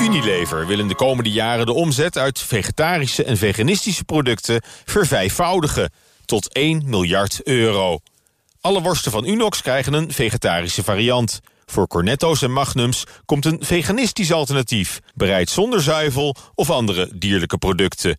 Unilever wil in de komende jaren de omzet uit vegetarische en veganistische producten vervijfvoudigen tot 1 miljard euro. Alle worsten van Unox krijgen een vegetarische variant. Voor cornetto's en magnums komt een veganistisch alternatief... bereid zonder zuivel of andere dierlijke producten.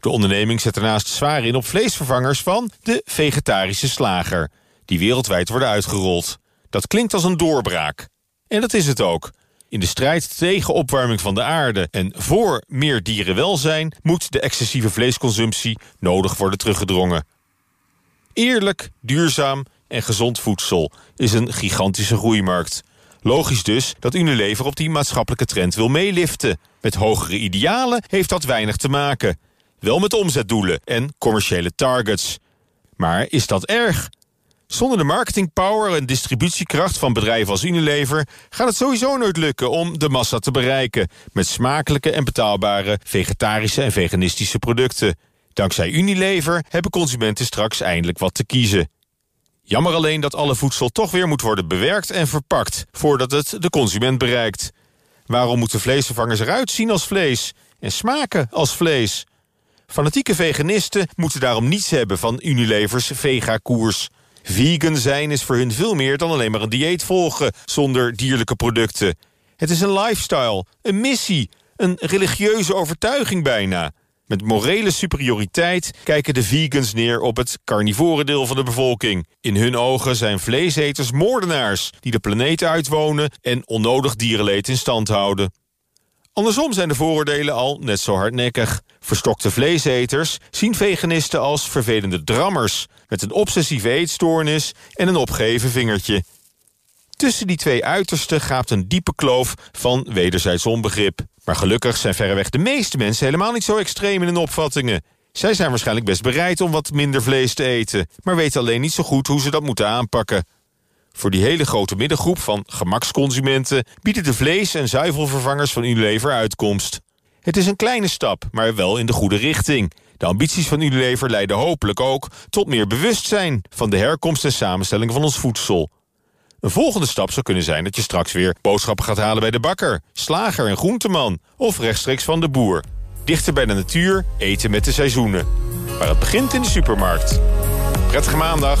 De onderneming zet daarnaast zwaar in op vleesvervangers van de vegetarische slager... die wereldwijd worden uitgerold. Dat klinkt als een doorbraak. En dat is het ook. In de strijd tegen opwarming van de aarde en voor meer dierenwelzijn... moet de excessieve vleesconsumptie nodig worden teruggedrongen. Eerlijk, duurzaam en gezond voedsel is een gigantische groeimarkt. Logisch dus dat Unilever op die maatschappelijke trend wil meeliften. Met hogere idealen heeft dat weinig te maken. Wel met omzetdoelen en commerciële targets. Maar is dat erg? Zonder de marketingpower en distributiekracht van bedrijven als Unilever... gaat het sowieso nooit lukken om de massa te bereiken... met smakelijke en betaalbare vegetarische en veganistische producten. Dankzij Unilever hebben consumenten straks eindelijk wat te kiezen. Jammer alleen dat alle voedsel toch weer moet worden bewerkt en verpakt... voordat het de consument bereikt. Waarom moeten vleesvervangers eruit zien als vlees en smaken als vlees? Fanatieke veganisten moeten daarom niets hebben van Unilevers vega-koers... Vegan zijn is voor hun veel meer dan alleen maar een dieet volgen zonder dierlijke producten. Het is een lifestyle, een missie, een religieuze overtuiging bijna. Met morele superioriteit kijken de vegans neer op het carnivore deel van de bevolking. In hun ogen zijn vleeseters moordenaars die de planeet uitwonen en onnodig dierenleed in stand houden. Andersom zijn de vooroordelen al net zo hardnekkig. Verstokte vleeseters zien veganisten als vervelende drammers... met een obsessieve eetstoornis en een opgeheven vingertje. Tussen die twee uitersten gaat een diepe kloof van wederzijds onbegrip. Maar gelukkig zijn verreweg de meeste mensen helemaal niet zo extreem in hun opvattingen. Zij zijn waarschijnlijk best bereid om wat minder vlees te eten... maar weten alleen niet zo goed hoe ze dat moeten aanpakken. Voor die hele grote middengroep van gemaksconsumenten... bieden de vlees- en zuivelvervangers van Unilever uitkomst. Het is een kleine stap, maar wel in de goede richting. De ambities van Unilever leiden hopelijk ook tot meer bewustzijn... van de herkomst en samenstelling van ons voedsel. Een volgende stap zou kunnen zijn dat je straks weer boodschappen gaat halen bij de bakker, slager en groenteman of rechtstreeks van de boer. Dichter bij de natuur, eten met de seizoenen. Maar het begint in de supermarkt. Prettige maandag.